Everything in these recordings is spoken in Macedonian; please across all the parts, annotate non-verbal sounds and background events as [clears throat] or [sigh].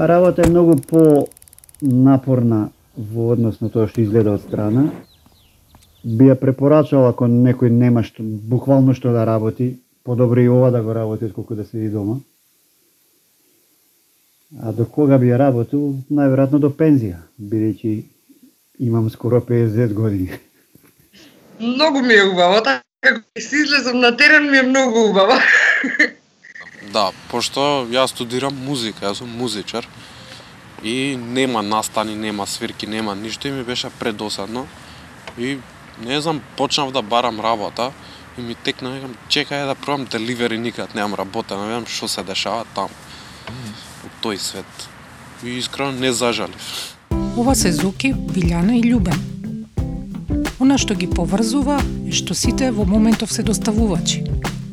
Оваа работа е многу по напорна во однос на тоа што изгледа од страна. Би ја препорачал ако некој нема што буквално што да работи, подобро и ова да го работи отколку да седи дома. А до кога би ја работил? Најверојатно до пензија, бидејќи имам скоро 50 години. Многу ми е убаво, така се излезам на терен ми е многу убаво. [laughs] Да, пошто јас студирам музика, јас сум музичар и нема настани, нема свирки, нема ништо и ми беше предосадно. И не знам, почнав да барам работа и ми текна, викам, чекај да пробам деливери никад немам работа, не знам што се дешава таму. во тој свет. И искрено не зажалив. Ова се Зуки, Билјана и Љубен. Она што ги поврзува е што сите во моментов се доставувачи.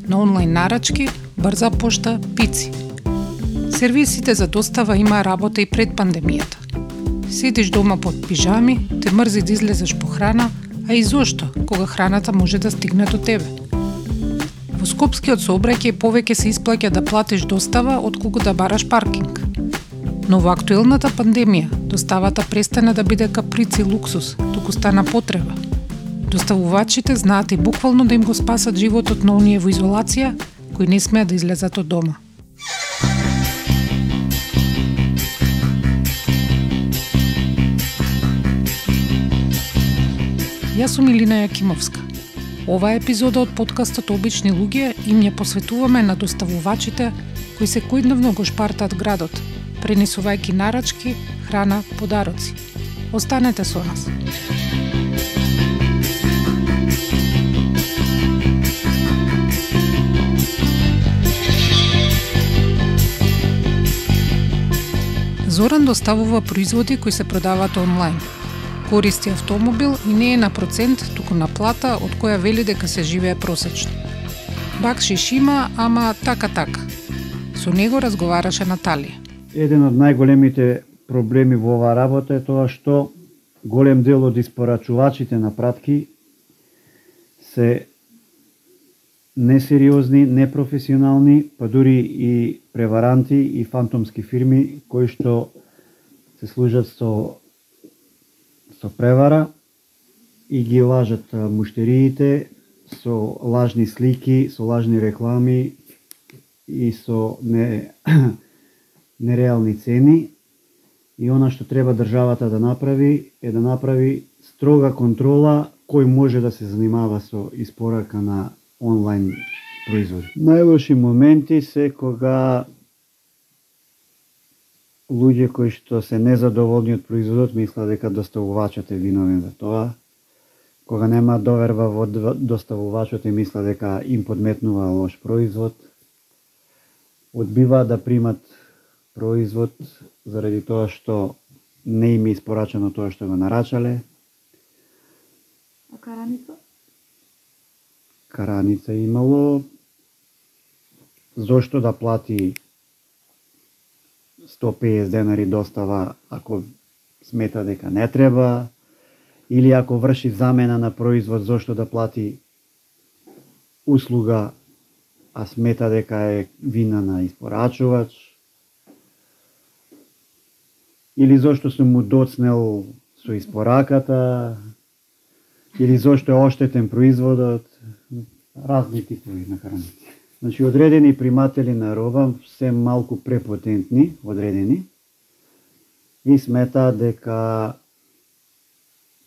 На онлайн нарачки, брза пошта, пици. Сервисите за достава има работа и пред пандемијата. Седиш дома под пижами, те мрзи да излезеш по храна, а и зошто, кога храната може да стигне до тебе. Во Скопскиот сообраќај повеќе се исплаќа да платиш достава од колку да бараш паркинг. Но во актуелната пандемија, доставата престана да биде каприци луксус, туку стана потреба. Доставувачите знаат и буквално да им го спасат животот на оние во изолација, кои не смеат да излезат од дома. Јас сум Илина Јакимовска. Ова епизода од подкастот Обични луѓе им ја посветуваме на доставувачите кои секојдневно го шпартат градот, пренесувајќи нарачки, храна, подароци. Останете со нас. Зоран доставува производи кои се продаваат онлайн. Користи автомобил и не е на процент, туку на плата од која вели дека се живее просечно. Бакшиш има, ама така-така. Со него разговараше Наталија. Еден од најголемите проблеми во оваа работа е тоа што голем дел од испорачувачите на пратки се несериозни, непрофесионални, па дури и преваранти и фантомски фирми кои што се служат со со превара и ги лажат муштериите со лажни слики, со лажни реклами и со не, [clears throat] нереални цени. И она што треба државата да направи е да направи строга контрола кој може да се занимава со испорака на онлайн производи. Најлоши моменти се кога луѓе кои што се незадоволни од производот мислат дека доставувачот е виновен за тоа. Кога нема доверба во доставувачот и мислат дека им подметнува лош производ, одбива да примат производ заради тоа што не им е испорачено тоа што го нарачале. А караница? Караница имало, зошто да плати 150 денари достава ако смета дека не треба, или ако врши замена на производ, зошто да плати услуга, а смета дека е вина на испорачувач, или зошто сум му доцнел со испораката, или зошто е оштетен производот, разни типови на храните. Значи, одредени приматели на роба се малку препотентни, одредени, и сметаат дека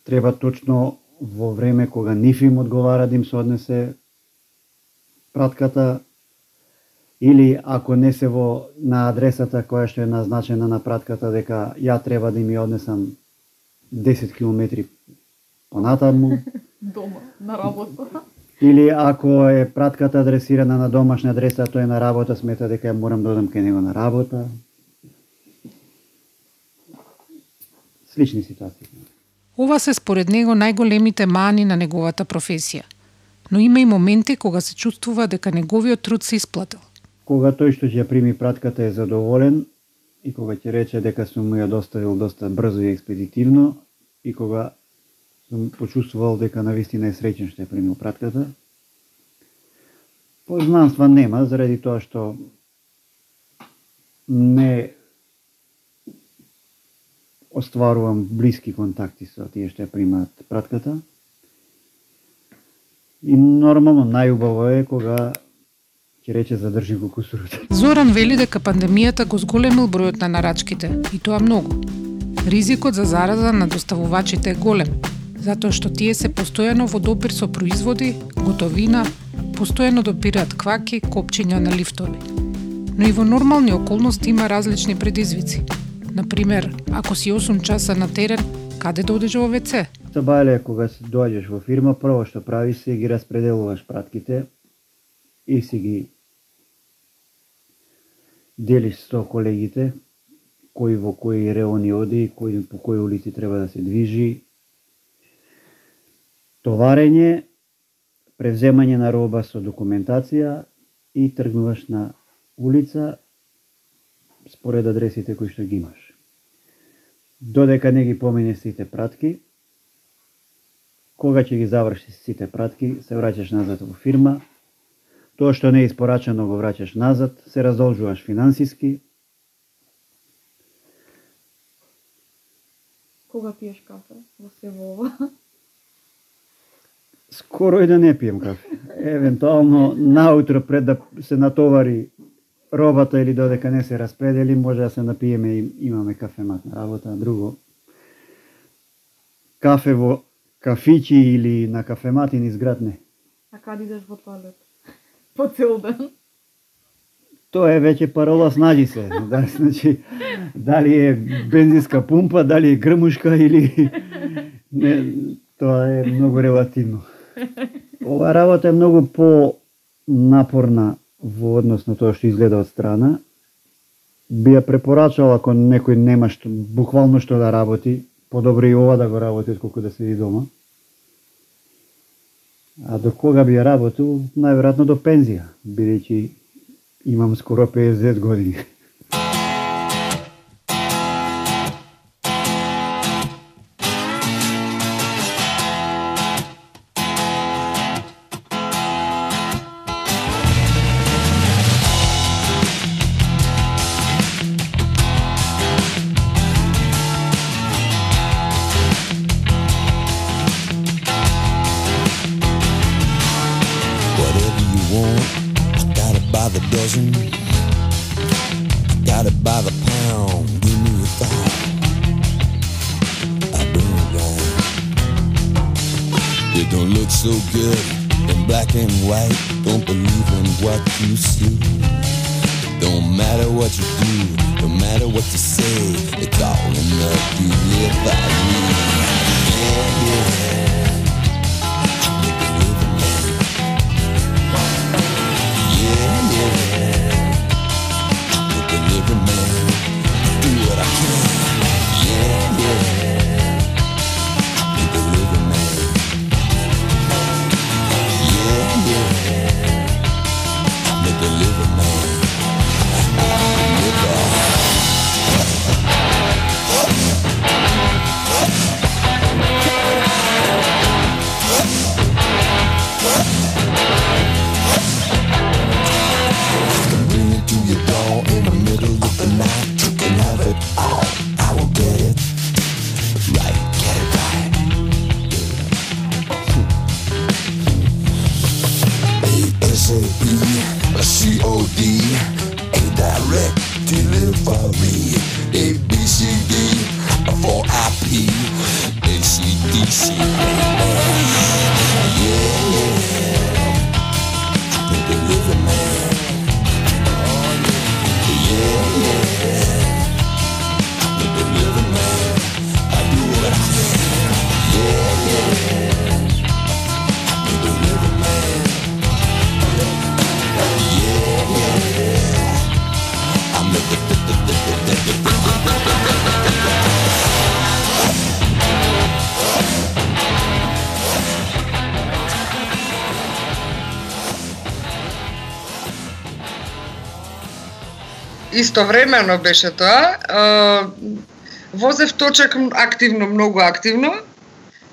треба точно во време кога ниф им одговара да им се однесе пратката, или ако не се во на адресата која што е назначена на пратката дека ја треба да ми однесам 10 км понатаму. [laughs] Дома, на работа. Или ако е пратката адресирана на домашна адреса, тој е на работа, смета дека ја морам да одам кај него на работа. Слични ситуации. Ова се според него најголемите мани на неговата професија. Но има и моменти кога се чувствува дека неговиот труд се исплатил. Кога тој што ќе прими пратката е задоволен и кога ќе рече дека сум му ја доставил доста брзо и експедитивно и кога сум почувствувал дека навистина е среќен што ја примил пратката. Познанства нема заради тоа што не остварувам блиски контакти со тие што ја примаат пратката. И нормално најубаво е кога ќе рече задржи го кусурот. Зоран вели дека пандемијата го зголемил бројот на нарачките, и тоа многу. Ризикот за зараза на доставувачите е голем, затоа што тие се постојано во допир со производи, готовина, постојано допираат кваки, копчиња на лифтови. Но и во нормални околности има различни предизвици. Например, ако си 8 часа на терен, каде да одиш во ВЦ? Табале, кога се доаѓаш во фирма, прво што правиш се ги распределуваш пратките и си ги делиш со колегите, кој во кои реони оди, кој по кои улици треба да се движи. Товарење, превземање на роба со документација и тргнуваш на улица според адресите кои што ги имаш. Додека не ги помине сите пратки, кога ќе ги завршиш сите пратки, се враќаш назад во фирма, тоа што не е испорачано го враќаш назад, се раздолжуваш финансиски, Кога пиеш кафе во се во ова? [laughs] скоро и да не пием кафе. Евентуално наутро пред да се натовари робата или додека не се распредели, може да се напиеме и имаме кафемат на работа, друго. Кафе во кафичи или на кафемати низ град не. А каде идеш во тоалет? По цел ден. Тоа е веќе парола снаđи се. Да, значи, дали е бензинска пумпа, дали е грмушка или... [laughs] Не, тоа е многу релативно. Ова работа е многу по напорна во однос на тоа што изгледа од страна. Би ја препорачал ако некој нема што, буквално што да работи, подобро и ова да го работи отколку да седи дома. А до кога би ја работил? Најверојатно до пензија, бидејќи имам скоро 50 години. By the pound. Give me a thought. I bring it round. It don't look so good in black and white. Don't believe in what you see. Don't matter what you do, no matter what you say. It's all enough to live by me. Yeah, yeah. Yeah, yeah. Истовремено беше тоа. Возев точак активно, многу активно.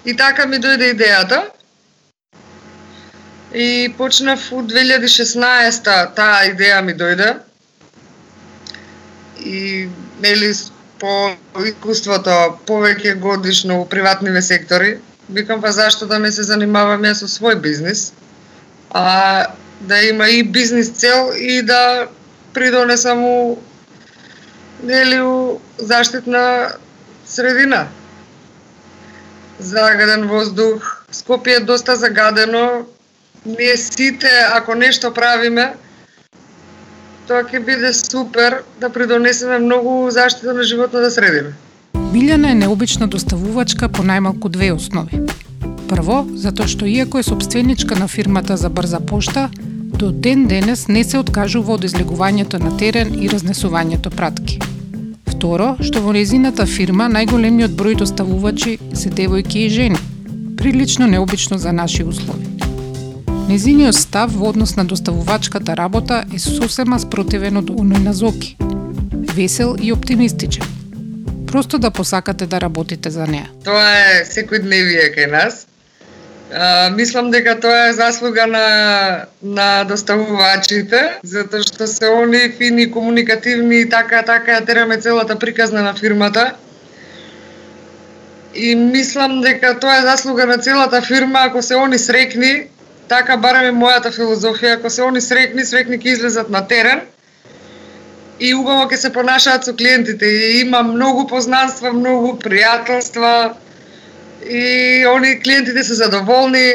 И така ми дојде идејата. И почнав у 2016 таа идеја ми дојде. И нели по искуството повеќе годишно у приватниве сектори, викам па зашто да не се занимавам јас со свој бизнис, а да има и бизнис цел и да придонесам у нели у заштитна средина. Загаден воздух, Скопје е доста загадено. Ние сите, ако нешто правиме, тоа ќе биде супер да придонесеме многу заштита на животната да средина. Билјана е необична доставувачка по најмалку две основи. Прво, затоа што иако е собственичка на фирмата за брза пошта, до ден денес не се откажува од излегувањето на терен и разнесувањето пратки. Второ, што во незината фирма најголемиот број доставувачи се девојки и жени. Прилично необично за наши услови. Незиниот став во однос на доставувачката работа е сосема спротивен од оној на Зоки. Весел и оптимистичен. Просто да посакате да работите за неа. Тоа е секојдневие кај нас. А, мислам дека тоа е заслуга на на доставувачите, затоа што се они фини, комуникативни и така така ја тераме целата приказна на фирмата. И мислам дека тоа е заслуга на целата фирма ако се они срекни, така барем е мојата филозофија, ако се они срекни, срекни ќе излезат на терен и убаво ќе се понашаат со клиентите. И има многу познанства, многу пријателства и они клиентите се задоволни,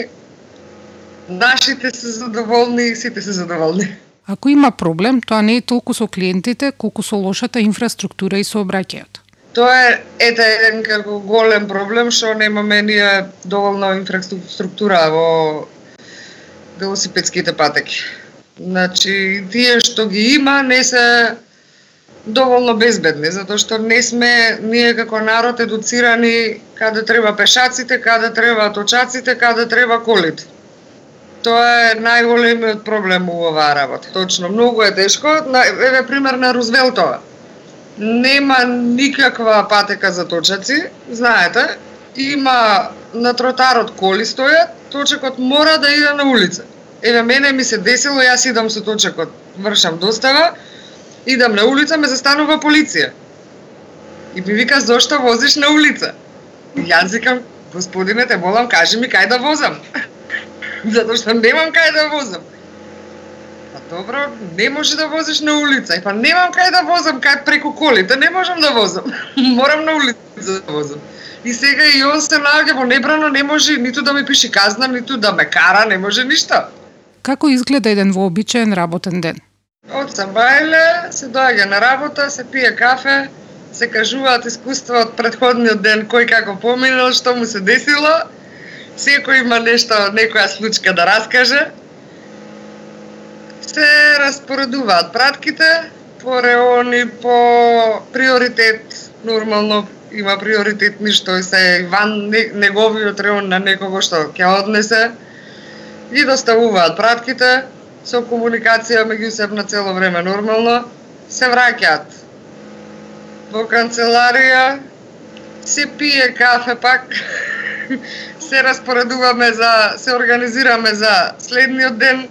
нашите се задоволни, сите се задоволни. Ако има проблем, тоа не е толку со клиентите, колку со лошата инфраструктура и сообраќајот. Тоа е ете еден како голем проблем што немаме ние доволно инфраструктура во велосипедските патеки. Значи, тие што ги има не се доволно безбедни, затоа што не сме ние како народ едуцирани каде треба пешаците, каде треба точаците, каде треба колите. Тоа е најголемиот проблем во оваа работа. Точно, многу е тешко. Еве пример на Рузвелтова. Нема никаква патека за точаци, знаете, има на тротарот коли стојат, точекот мора да иде на улица. Еве мене ми се десило, јас идам со точекот, вршам достава, идам на улица, ме застанува полиција. И ми вика, зошто возиш на улица? И јас викам, господине, те молам, кажи ми кај да возам. [laughs] Затоа што немам кај да возам. Па добро, не може да возиш на улица. И па немам кај да возам, кај преку колите, не можам да возам. [laughs] Морам на улица да возам. И сега и он се наоѓа во небрано, не може ниту да ми пише казна, ниту да ме кара, не може ништо. Како изгледа еден вообичаен работен ден? Од Самбајле се доаѓа на работа, се пие кафе, се кажуваат искуства од предходниот ден, кој како поминал, што му се десило. Секој има нешто, некоја случка да раскаже. Се распоредуваат пратките по реони, по приоритет, нормално има приоритетни што се ван неговиот реон на некого што ќе однесе и доставуваат пратките со комуникација меѓусебна цело време нормално, се враќаат во канцеларија, се пие кафе пак, [laughs] се распоредуваме за, се организираме за следниот ден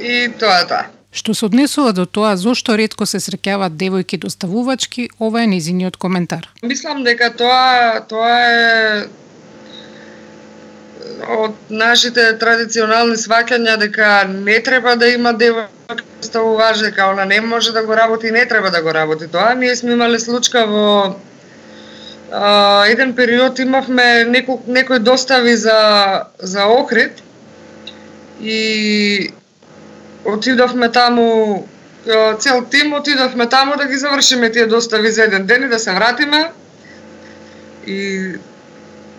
и тоа е тоа. Што се однесува до тоа зошто ретко се среќаваат девојки доставувачки, ова е низиниот коментар. Мислам дека тоа тоа е од нашите традиционални сваќања дека не треба да има девојка доставувач, дека она не може да го работи и не треба да го работи тоа. Ние сме имале случка во а, еден период имавме некој некој достави за за Охрид и отидовме таму цел тим отидовме таму да ги завршиме тие достави за еден ден и да се вратиме. И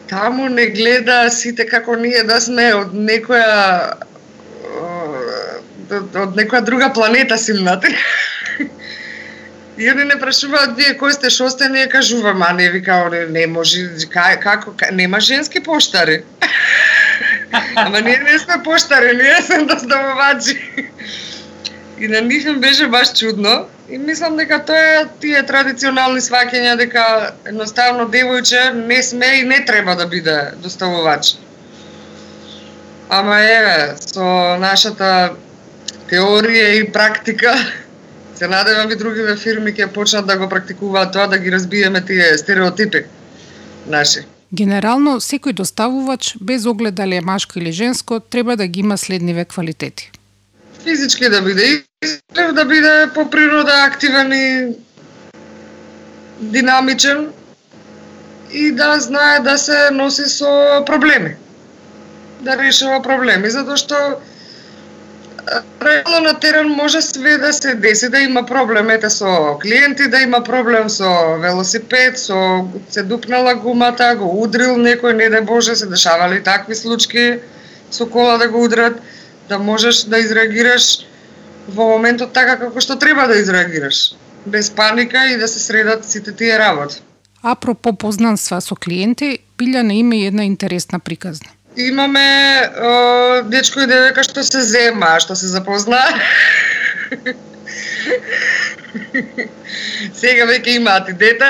таму не гледа сите како ние да сме од некоја од некоја друга планета симнати. И они не прашуваат вие кој сте, што сте, ние кажуваме, а не вика, не, не може, како, ка, нема женски поштари. [laughs] Ама ние не сме поштари, ние сме доставувачи. И на нив им беше баш чудно. И мислам дека тоа е тие традиционални сваќања дека едноставно девојче не сме и не треба да биде доставувач. Ама еве, со нашата теорија и практика [laughs] Се надевам и другиве фирми ќе почнат да го практикуваат тоа, да ги разбиеме тие стереотипи наши. Генерално, секој доставувач, без оглед дали е машко или женско, треба да ги има следниве квалитети. Физички да биде издржлив, да биде по природа активен и динамичен и да знае да се носи со проблеми. Да решава проблеми, затоа што реално на терен може све да се деси, да има проблем ете со клиенти, да има проблем со велосипед, со се дупнала гумата, го удрил некој, не дај Боже, се дешавали такви случаи со кола да го удрат, да можеш да изреагираш во моментот така како што треба да изреагираш, без паника и да се средат сите тие работи. Апропо познанства со клиенти, Билјана има и една интересна приказна. Имаме о, дечко и девојка што се зема, што се запозна. [laughs] Сега веќе имаат и дете.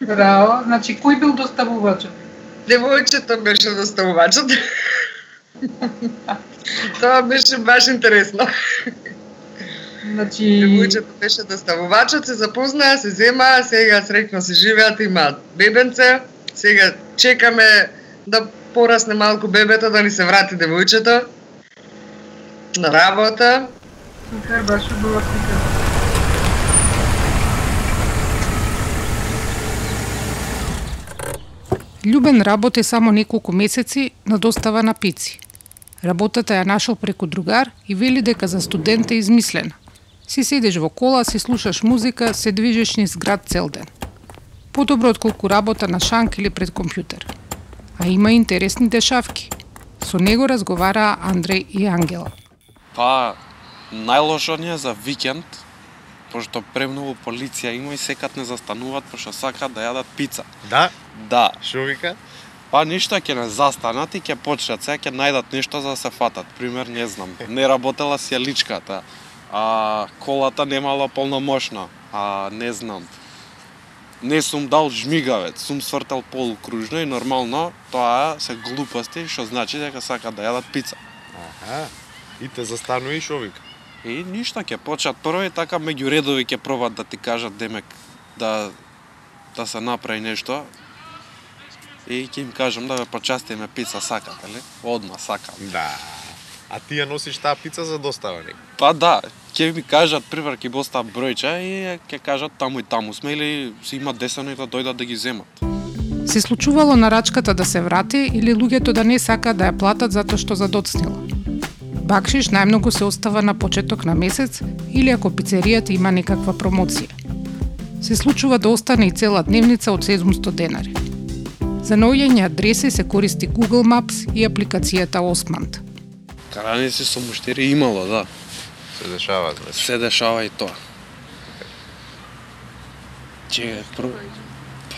Браво. Значи, кој бил доставувачот? Девојчето беше доставувачот. [laughs] Тоа беше баш интересно. Значи, Девојчето беше доставувачот, се запознаа, се земаа, сега среќно се живеат, имаат бебенце. Сега чекаме да порасне малку бебето, да ни се врати девојчето на работа. супер, баш убава приказна. Љубен работи само неколку месеци на достава на пици. Работата ја нашол преку другар и вели дека за студент е измислена. Си седиш во кола, си слушаш музика, се движиш низ град цел ден. Подобро отколку работа на шанк или пред компјутер. А има интересни дешавки. Со него разговараа Андреј и Ангела. Па, најлошо ни е за викенд, пошто премногу полиција има и секат не застануваат, пошто сакаат да јадат пица. Да? Да, Шо вика? па ништо ќе не застанат и ќе почнат, сега ќе најдат нешто за да се фатат. Пример, не знам, не работела си личката, а колата немала полномошна, а не знам. Не сум дал жмигавец, сум свртал полукружно и нормално тоа се глупости, што значи дека сакаат да јадат пица. Аха. И те застанува и шо вика? И ништо ќе почнат прво и така меѓу редови ќе пробат да ти кажат демек да да се направи нешто. И ќе им кажам да ве почастиме пица сакате ли? Одма сакам. Да. А ти ја носиш таа пица за достава некој? Па да, ќе ми кажат пример ќе остават бројче и ќе кажат таму и таму сме или си има десено и да дојдат да ги земат. Се случувало нарачката да се врати или луѓето да не сакаат да ја платат затоа што задоцнила. Бакшиш најмногу се остава на почеток на месец или ако пицеријата има некаква промоција. Се случува да остане и цела дневница од 700 денари. За наоѓање адреси се користи Google Maps и апликацијата Osmand. Караници со муштери имало, да. Се дешава, значи. Се дешава и тоа. Че, прв...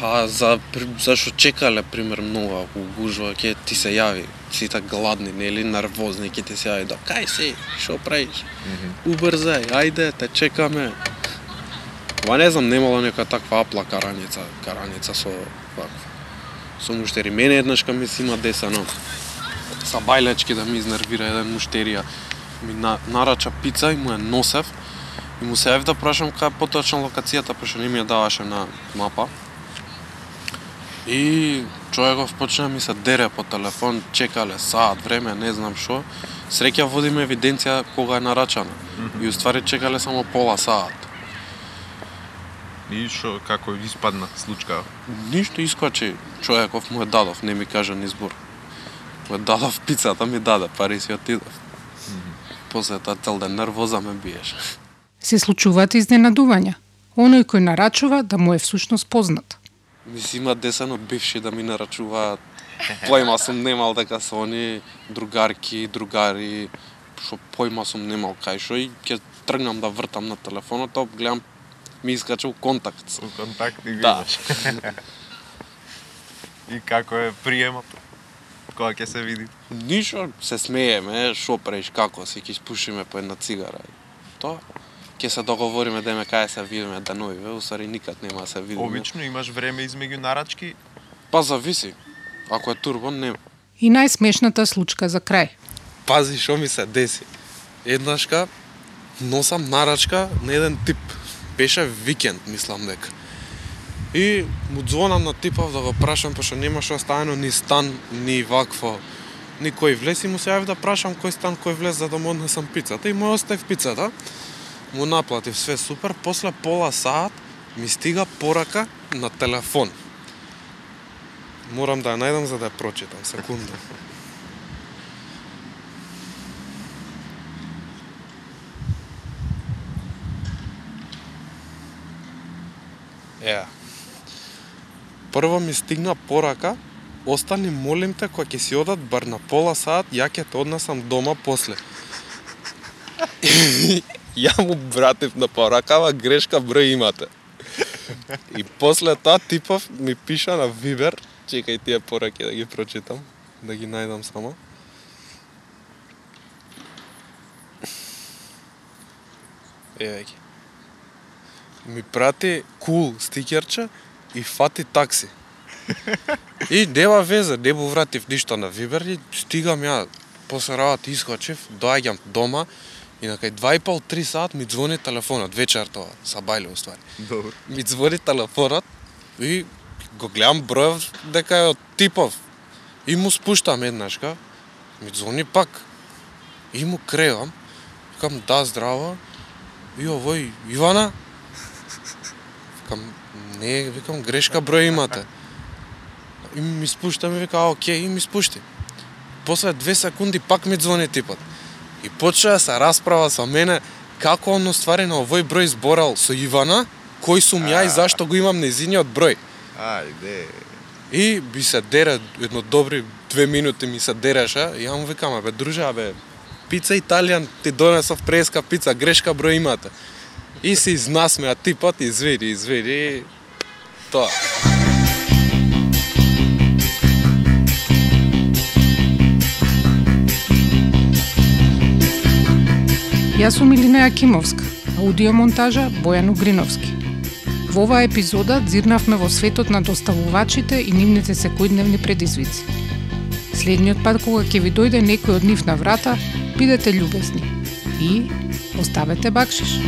Па, за, зашо чекале, пример, многу, ако гужва, ќе ти се јави, сите гладни, нели, нервозни, ќе ти се јави, да, кај си, шо правиш? Убрзај, ајде, те чекаме. Ма не знам, немало нека таква апла караница, караница со ваква. Со муштери. Мене еднашка ми си има десено. Са бајлечки да ми изнервира еден муштерија. Ми на, нарача пица и му ја носев. И му се да прашам кај е поточна локацијата, пошто не ми ја даваше на мапа. И човеков почна ми се дере по телефон, чекале саат време, не знам што. Среќа водиме евиденција кога е нарачана. И уствари чекале само пола саат. И шо, како испадна случка? Ништо искочи, човеков му ја дадов, не ми кажа ни збор. Ја дадов пицата, ми даде, пари си отидов. После тоа цел ден нервоза ме биеше. Се случуваат изненадувања. Оној кој нарачува да му е всушност познат. Ми си има десен од бивши да ми нарачуваат. Појма сум немал дека се они другарки, другари, што појма сум немал кај шо и ќе тргнам да вртам на телефонот, топ гледам ми искачал контакт. Со контакт и Да. видиш. [laughs] и како е приемот? Кога ќе се види? Ништо, се смееме, шо правиш, како си, ќе испушиме по една цигара. Тоа, ќе се договориме деме кај се видиме да новиве, усари никад нема да се видиме. Обично имаш време измеѓу нарачки, Па зависи. Ако е турбо, нема. И најсмешната случка за крај. Пази што ми се деси. Еднашка носам нарачка на еден тип. Беше викенд, мислам дека. И му звонам на типов да го прашам, пошто немаше оставено ни стан, ни вакво, ни кој влез и му се јавив да прашам кој стан, кој влез за да му однесам пицата и му оставив пицата. Му наплатив све супер, после пола саат ми стига порака на телефон. Морам да ја најдам за да ја прочитам, секунда. Yeah. Прво ми стигна порака, остани молим те кога ќе си одат бар на пола саат, ја ќе те однесам дома после. [laughs] ја му братив на поракава грешка број имате. И после тоа типов ми пиша на Вибер, чекај тие пораки да ги прочитам, да ги најдам само. Еве ги. Ми прати кул cool стикерче и фати такси. И нема веза, не му вратив ништо на Вибер и стигам ја после работа искочив, доаѓам дома и на кај 2,5-3 саат ми звони телефонот, вечер тоа, са бајле уствари. Добро. Ми звони телефонот и го гледам бројот дека е од типов. И му спуштам еднашка, ми звони пак. И му кревам, викам да здраво, и овој Ивана, викам не, викам грешка број имате. И ми спушта, ми вика, а, окей, и ми спушти. После две секунди пак ми звони типот. И почна да се расправа со мене како он ствари на овој број зборал со Ивана, кој сум ја и зашто го имам незиниот број. Ајде. И би се дере едно добри две минути ми се дереше и ја му викам, абе друже, абе пица италијан ти донесов преска пица, грешка број имате. И се изнасмеа типот, изведи, изведи, тоа. Јас сум Илина Јакимовска, аудиомонтажа Бојан Угриновски. Во оваа епизода дзирнавме во светот на доставувачите и нивните секојдневни предизвици. Следниот пат кога ќе ви дојде некој од нив на врата, бидете љубезни и оставете бакшиш.